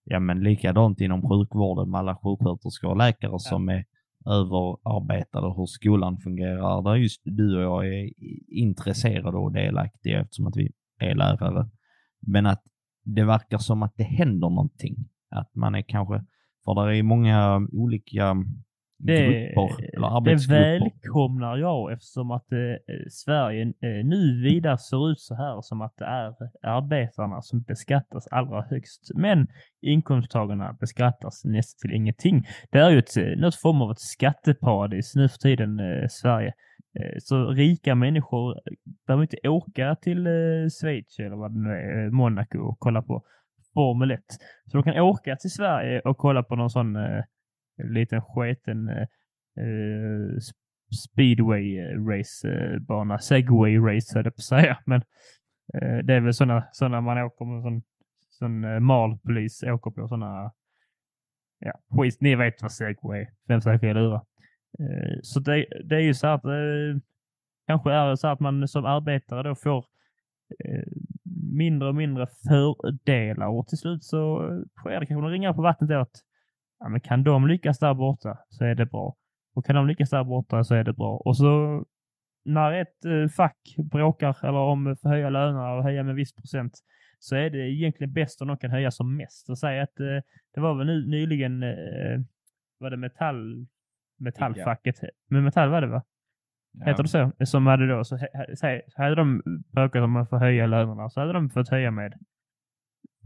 ja men likadant inom sjukvården med alla sjuksköterskor och läkare som är överarbetade och hur skolan fungerar. Där just du och jag är intresserade och delaktiga eftersom att vi är lärare. Men att det verkar som att det händer någonting. Att man är kanske, för det är många olika Det, grupper det välkomnar jag eftersom att eh, Sverige eh, nu vidare ser ut så här som att det är arbetarna som beskattas allra högst. Men inkomsttagarna beskattas nästan till ingenting. Det är ju ett, eh, något form av ett skatteparadis nu för tiden, eh, Sverige. Eh, Så rika människor behöver inte åka till eh, Schweiz eller vad det nu är, Monaco och kolla på Formel 1. Så de kan åka till Sverige och kolla på någon sån eh, liten sketen eh, eh speedway eh, race eh, bana. Segway race höll jag på att säga. Men eh, det är väl sådana såna man åker med sån, sån eh, malpolis åker på sådana ja, skit. Ni vet vad segway är. Vem ska jag lura? Eh, så det, det är ju så att eh, kanske är det så att man som arbetare då får eh, mindre och mindre fördelar och till slut så eh, sker det kanske de ringar på vattnet att ja, men kan de lyckas där borta så är det bra. Och kan de lyckas där borta så är det bra. Och så när ett eh, fack bråkar eller om att höja lönerna och höja med viss procent så är det egentligen bäst om de kan höja som mest. Och säga att eh, det var väl nyligen eh, var det metall, metallfacket, men metall var det va? Heter det så? Som hade då, så, hade de bråkat om att få höja lönerna så hade de fått höja med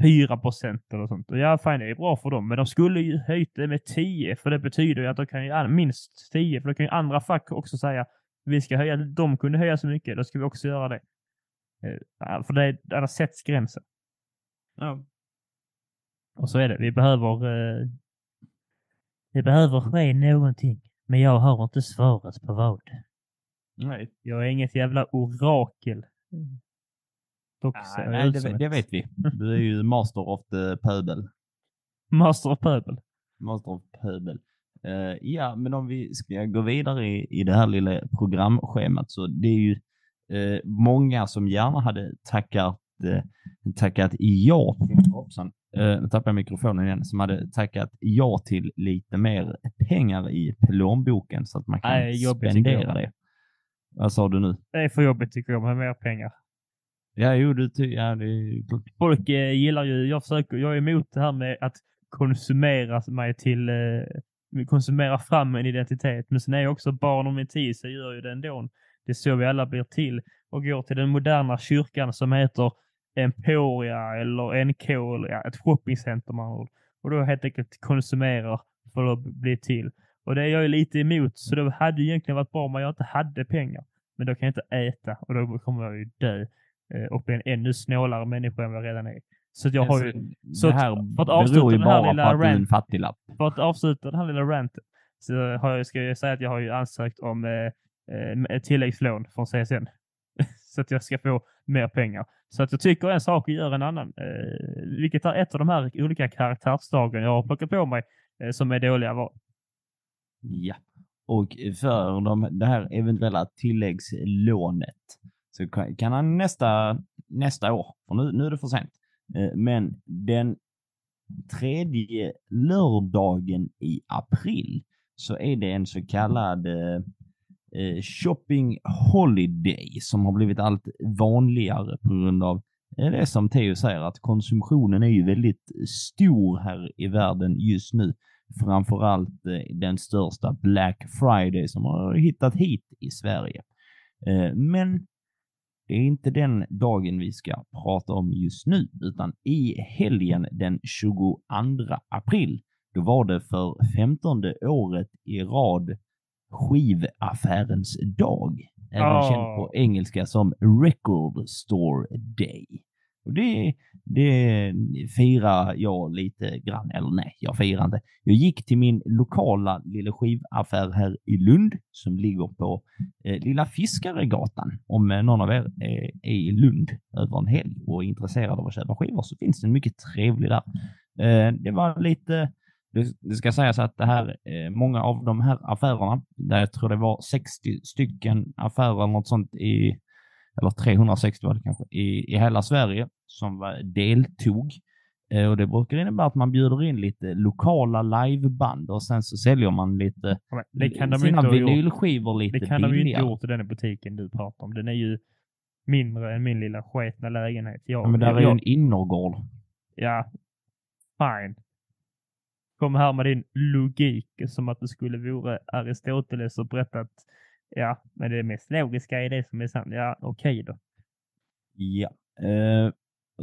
4 procent eller sånt. Och ja, fine, det är bra för dem. Men de skulle ju höjt det med 10 för det betyder ju att de kan ju minst 10 för då kan ju andra fack också säga vi ska höja, de kunde höja så mycket, då ska vi också göra det. Eh, För det, där sätts gränsen. Ja. Och så är det. Vi behöver eh, det behöver ske någonting. Men jag har inte svaret på vad. Nej, Jag är inget jävla orakel. Dock jag nej det, det vet vi. Du är ju master of the pöbel. Master of Pöbel. Master of pöbel. Eh, ja, men om vi ska gå vidare i, i det här lilla programschemat så det är ju eh, många som gärna hade tackat, eh, tackat ja hoppsan, eh, nu tappade jag mikrofonen igen, som hade tackat ja till lite mer pengar i plånboken så att man kan Nej, spendera det. Vad sa du nu? Det är för jobbigt tycker jag med mer pengar. Ja, jo, du ja, det. Folk eh, gillar ju, jag försöker, jag är emot det här med att konsumera mig till, eh, konsumera fram en identitet. Men sen är jag också barn om min tid så gör ju det ändå. Det är så vi alla blir till och går till den moderna kyrkan som heter Emporia eller NK eller ja, ett shoppingcenter man. Och då helt enkelt konsumerar för att bli till. Och det är jag ju lite emot så det hade ju egentligen varit bra om jag inte hade pengar. Men då kan jag inte äta och då kommer jag ju dö eh, och bli en ännu snålare människa än vad jag redan är. Så att jag har ju, så det här för att avsluta beror ju den här bara på lilla att du är en fattiglapp. för att avsluta den här lilla ranten så har jag, ska jag säga att jag har ju ansökt om eh, eh, tilläggslån från CSN. så att jag ska få mer pengar. Så att jag tycker en sak och gör en annan. Eh, vilket är ett av de här olika karaktärsdragen jag har plockat på mig eh, som är dåliga val. Ja, och för de, det här eventuella tilläggslånet så kan, kan han nästa, nästa år, för nu, nu är det för sent, eh, men den tredje lördagen i april så är det en så kallad eh, shopping holiday som har blivit allt vanligare på grund av eh, det som Theo säger att konsumtionen är ju väldigt stor här i världen just nu. Framförallt eh, den största Black Friday som har hittat hit i Sverige. Eh, men det är inte den dagen vi ska prata om just nu, utan i helgen den 22 april. Då var det för femtonde året i rad skivaffärens dag. Även oh. känd på engelska som Record Store Day. Och det, det firar jag lite grann, eller nej, jag firar inte. Jag gick till min lokala lilla skivaffär här i Lund som ligger på eh, Lilla Fiskaregatan. Om eh, någon av er är, är, i Lund över en helg och är intresserad av att köpa skivor så finns det en mycket trevlig där. Eh, det var lite det, ska sägas att det här, eh, många av de här affärerna, där jag tror det var 60 stycken affärer eller något sånt i, eller 360 var det kanske, i, i hela Sverige som var, deltog. Eh, och det brukar innebära att man bjuder in lite lokala liveband och sen så säljer man lite det kan de sina inte vinylskivor lite Det kan billigare. de ju inte gjort i den butiken du pratar om. Den är ju mindre än min lilla sketna lägenhet. Jag, ja, men där jag, är ju en innergård. Ja, fine. Kom här med din logik som att det skulle vara Aristoteles och berättat ja, men det mest logiska är det som är sant. Ja, okej då. Ja, eh,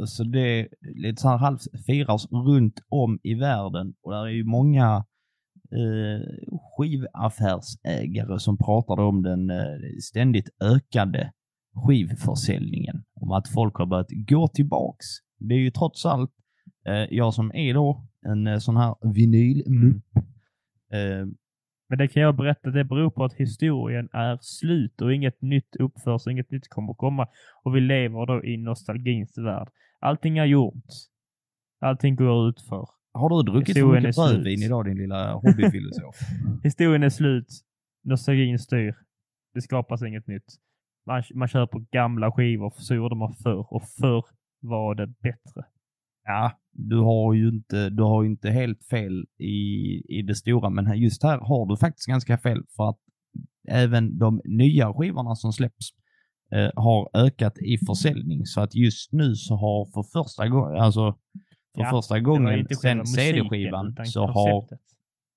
så det lite så här halvt firas runt om i världen och där är ju många eh, skivaffärsägare som pratar om den eh, ständigt ökade skivförsäljningen. Om att folk har börjat gå tillbaks. Det är ju trots allt eh, jag som är då en eh, sån här vinylmupp. Men det kan jag berätta, det beror på att historien är slut och inget nytt uppförs, inget nytt kommer komma. Och vi lever då i nostalgins värld. Allting är gjort. Allting går ut för. Har du druckit så mycket rödvin idag din lilla hobbyfilosof? historien är slut. Nostalgin styr. Det skapas inget nytt. Man, man köper gamla skivor, så gjorde man förr och förr var det bättre. Ja, du har ju inte, du har inte helt fel i, i det stora, men just här har du faktiskt ganska fel för att även de nya skivorna som släpps eh, har ökat i försäljning så att just nu så har för första gången, alltså för ja, första gången sen CD-skivan så har,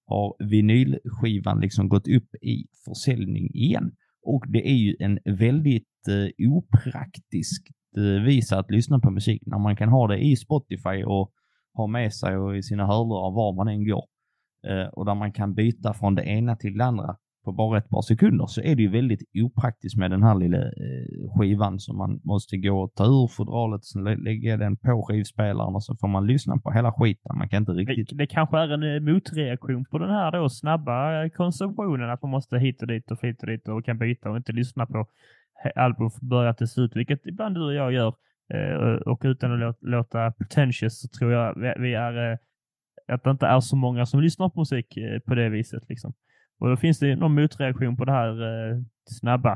har vinylskivan liksom gått upp i försäljning igen. Och det är ju en väldigt eh, opraktisk Eh, visa att lyssna på musik när man kan ha det i Spotify och ha med sig och i sina hörlurar var man än går. Eh, och där man kan byta från det ena till det andra på bara ett par sekunder så är det ju väldigt opraktiskt med den här lilla eh, skivan som man måste gå och ta ur fodralet, sen lägga den på skivspelaren och så får man lyssna på hela skiten. Man kan inte riktigt... Det, det kanske är en motreaktion på den här då snabba konsumtionen, att man måste hit och dit och hit och dit och kan byta och inte lyssna på album från början till slut, vilket ibland du och jag gör. Eh, och utan att låta pretentious så tror jag vi är eh, att det inte är så många som lyssnar på musik eh, på det viset. Liksom. Och då finns det någon motreaktion på det här snabba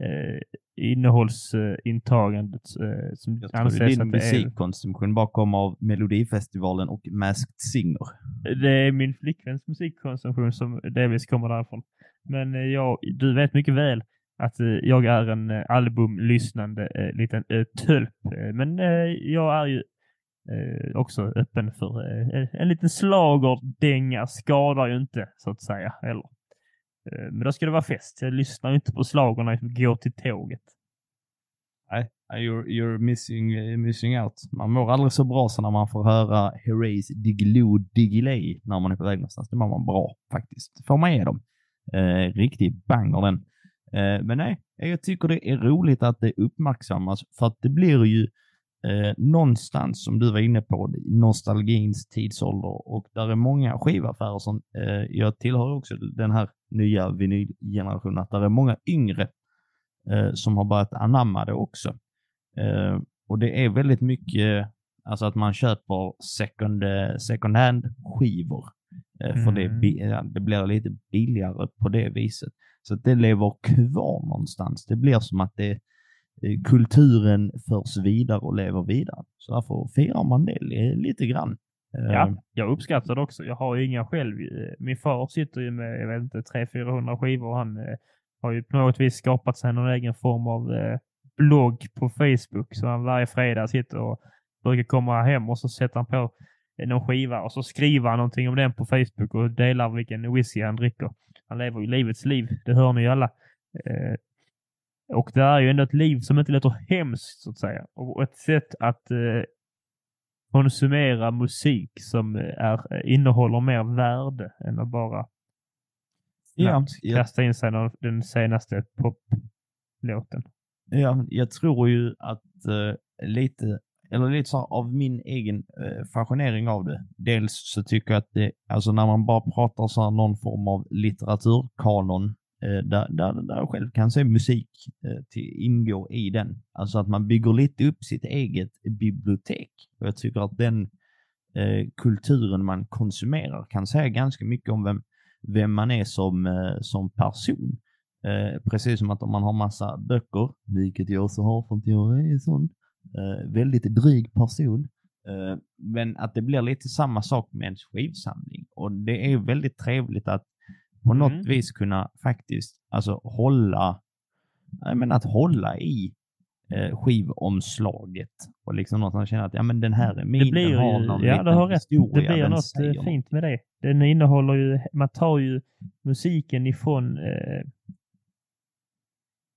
eh, innehållsintagandet eh, som jag anses tror din musikkonsumtion bara kommer av Melodifestivalen och Masked Singer. Det är min flickväns musikkonsumtion som delvis kommer därifrån. Men jag, du vet mycket väl att eh, jag är en eh, albumlyssnande eh, liten eh, tölp. Eh, men eh, jag är ju också öppen för en liten slagerdänga skadar ju inte så att säga. Eller. Men då ska det vara fest. Jag lyssnar inte på slagorna när jag går till tåget. Nej, you're, you're missing, missing out. Man mår aldrig så bra som när man får höra Herreys Diggiloo Diggiley när man är på väg någonstans. Det mår man bra faktiskt. Får man ge dem. Eh, riktig banger den. Eh, men nej, jag tycker det är roligt att det uppmärksammas för att det blir ju eh, någonstans, som du var inne på, nostalgins tidsålder och där är många skivaffärer som, eh, jag tillhör också den här nya vinylgenerationen, att där är många yngre eh, som har börjat anamma det också. Eh, och det är väldigt mycket, alltså att man köper second, second hand skivor. Mm. För det, mm. det blir lite billigare på det viset. Så att det lever kvar någonstans. Det blir som att det, eh, kulturen förs vidare och lever vidare. Så därför firar man det lite grann. Eh, ja, jag uppskattar det också. Jag har ju inga själv. Eh, min far sitter ju med, jag vet inte, 300-400 skivor. Han har ju på något vis skapat sig någon egen form av blogg på Facebook. Så han varje fredag sitter och brukar komma hem och så sätter han på någon skiva och så skriver han någonting om den på Facebook och delar vilken whisky han dricker. Han lever ju livets liv, det hör ni ju alla. Eh, och det är ju ändå ett liv som inte låter hemskt så att säga. Och ett sätt att eh, konsumera musik som är, innehåller mer värde än att bara ja, kasta in sig någon, den senaste poplåten. Ja, jag tror ju att uh, lite eller lite så av min egen eh, fascinering av det. Dels så tycker jag att det, alltså när man bara pratar så här någon form av litteraturkanon, eh, där, där, där jag själv kan se musik eh, till, ingå i den. Alltså att man bygger lite upp sitt eget bibliotek. Och jag tycker att den eh, kulturen man konsumerar kan säga ganska mycket om vem, vem man är som, eh, som person. Eh, precis som att om man har massa böcker, vilket jag också har för att jag är sån, Eh, väldigt dryg person. Eh, men att det blir lite samma sak med en skivsamling. Och det är väldigt trevligt att på mm. något vis kunna faktiskt alltså hålla, men att hålla i eh, skivomslaget och liksom någonstans känna att ja men den här är min, det blir den har någon ja, du har rätt. Det blir något eh, fint med det. Den innehåller ju, man tar ju musiken ifrån eh,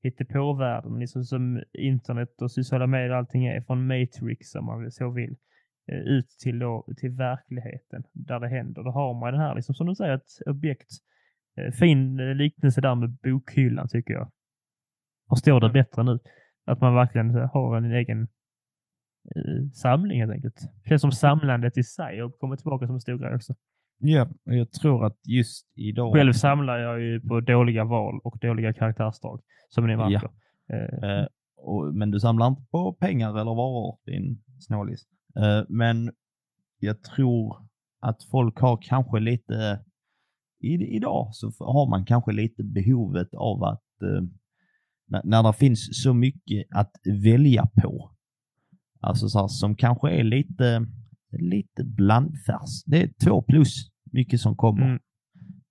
hittepåvärlden, liksom som internet och sociala medier och allting är, från Matrix om man så vill, eh, ut till, då, till verkligheten där det händer. Då har man det här, liksom, som du säger, ett objekt. Eh, fin eh, liknelse där med bokhyllan tycker jag. Förstår det bättre nu. Att man verkligen har en egen samling helt enkelt. Det känns som samlandet i sig och kommer tillbaka som en stor grej också. Ja, jag tror att just idag... Själv samlar jag ju på dåliga val och dåliga karaktärsdrag, som ni märker. Ja. Eh. Eh, och, men du samlar inte på pengar eller varor, din snålis. Eh, men jag tror att folk har kanske lite... I, idag så har man kanske lite behovet av att eh, när, när det finns så mycket att välja på, alltså så här, som kanske är lite, lite blandfärs. Det är två plus mycket som kommer. Mm.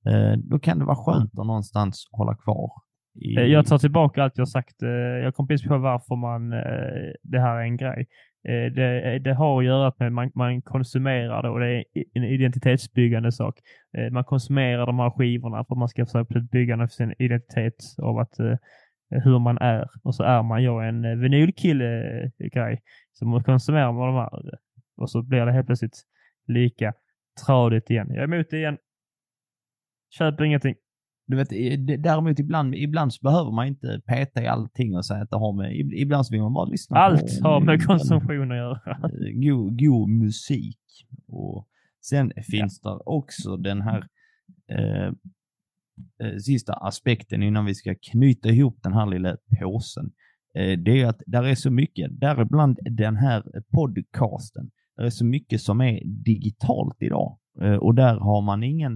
Eh, då kan det vara skönt att någonstans hålla kvar. I... Eh, jag tar tillbaka allt jag sagt. Eh, jag kom precis på varför man, det här är en grej. Det, det, har att göra med att man, man konsumerar det och det är en identitetsbyggande sak. Man konsumerar de här skivorna för att man ska försöka bygga sin identitet av att hur man är. Och så är man jag en vinylkille-grej. Så man konsumerar de här och så blir det helt plötsligt lika tradigt igen. Jag är emot det igen. Köper ingenting. Du vet, däremot ibland, ibland så behöver man inte peta i allting och säga att det har med, ibland så vill man bara lyssna Allt på, har med konsumtion att göra. Eh, god, god musik. Och sen finns ja. det också den här eh, eh, sista aspekten innan vi ska knyta ihop den här lilla påsen. Eh, det är att där är så mycket, däribland den här podcasten, det är så mycket som är digitalt idag eh, och där har man ingen,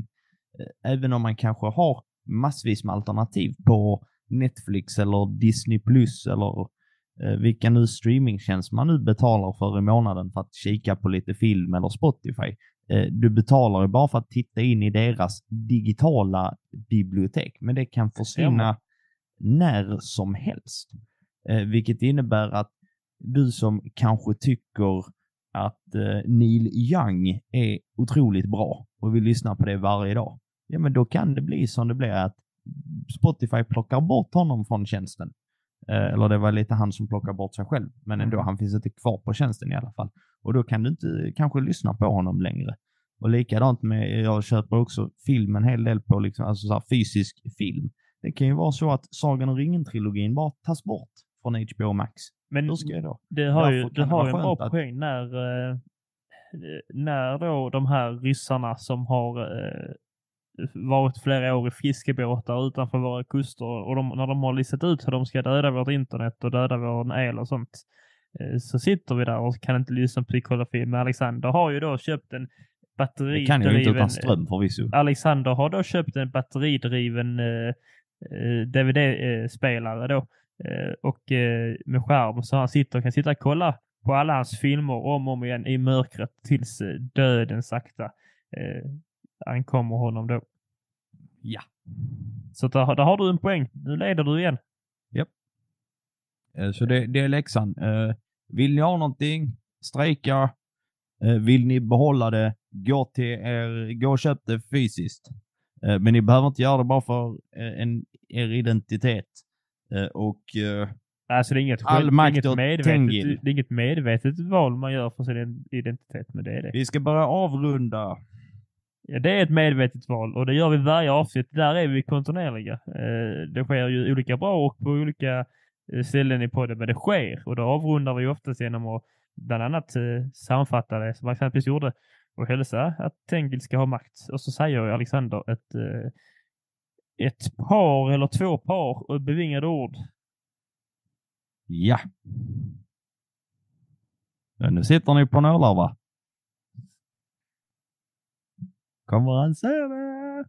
eh, även om man kanske har massvis med alternativ på Netflix eller Disney Plus eller eh, vilka nu streamingtjänst man nu betalar för i månaden för att kika på lite film eller Spotify. Du betalar ju bara för att titta in i deras digitala bibliotek, men det kan försvinna när som helst. Vilket innebär att du som kanske tycker att eh, Neil Young är otroligt bra och vill lyssna på det varje dag, ja men då kan det bli som det blir att Spotify plockar bort honom från tjänsten. Eh, eller det var lite han som plockar bort sig själv, men ändå, mm. han finns inte kvar på tjänsten i alla fall. Och då kan du inte kanske lyssna på honom längre. Och likadant med, jag köper också film en hel del på liksom, alltså så fysisk film. Det kan ju vara så att Sagan om ringen-trilogin bara tas bort från HBO Max. Men det har ju, det har en bra att- poäng när, eh, när då de här ryssarna som har eh, varit flera år i fiskebåtar utanför våra kuster och de, när de har listat ut hur de ska döda vårt internet och döda vår el och sånt eh, så sitter vi där och kan inte lyssna på Psykologi. Men Alexander har ju då köpt en Det kan ju inte batteridriven utan ström förvisso. Alexander har då köpt en batteridriven eh, DVD-spelare då och eh, med skärm så han sitter kan sitta och kolla på alla hans filmer om och om igen i mörkret tills eh, döden sakta eh, ankommer honom då. Ja. Så där, där har du en poäng. Nu leder du igen. Eh, Så det, det är läxan. Eh, Vill ni ha någonting? Strejka. Eh, Vill ni behålla det? Gå till er, gå och köp det fysiskt. Eh, Men ni behöver inte göra det bara för eh, en, er identitet. Eh, Och eh, Alltså det är inget, All makt inget medvetet, Tengil. det är inget medvetet val man gör för sin identitet, men det är det. vi ska börja avrunda. Ja, det är ett medvetet val och det gör vi varje avsnitt. Där är vi kontinuerliga. Eh, det sker ju olika bra och på olika ställen i podden, men det sker och då avrundar vi oftast genom att bland annat sammanfatta det som Alexander precis gjorde och hälsa att Tengil ska ha makt. Och så säger Alexander ett, ett par eller två par och bevingade ord. Ja. Ja, Nu sitter ni på nålar va? Kommer han säga det?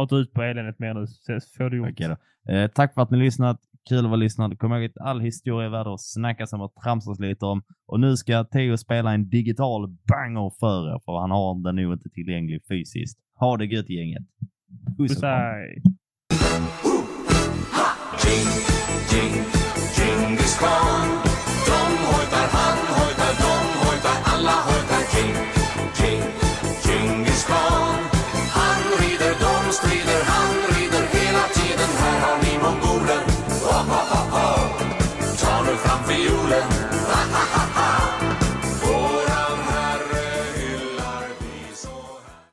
Inte ut på eländet mer nu, så får du gjort. Okej då. Eh, tack för att ni lyssnat. Kul att vara lyssnad. Kom ihåg att all historia är värd att snackas om och tramsas lite om. Och nu ska Theo spela en digital banger för er, för han har den nog inte tillgänglig fysiskt. Ha det gött gänget. Puss och kram. alla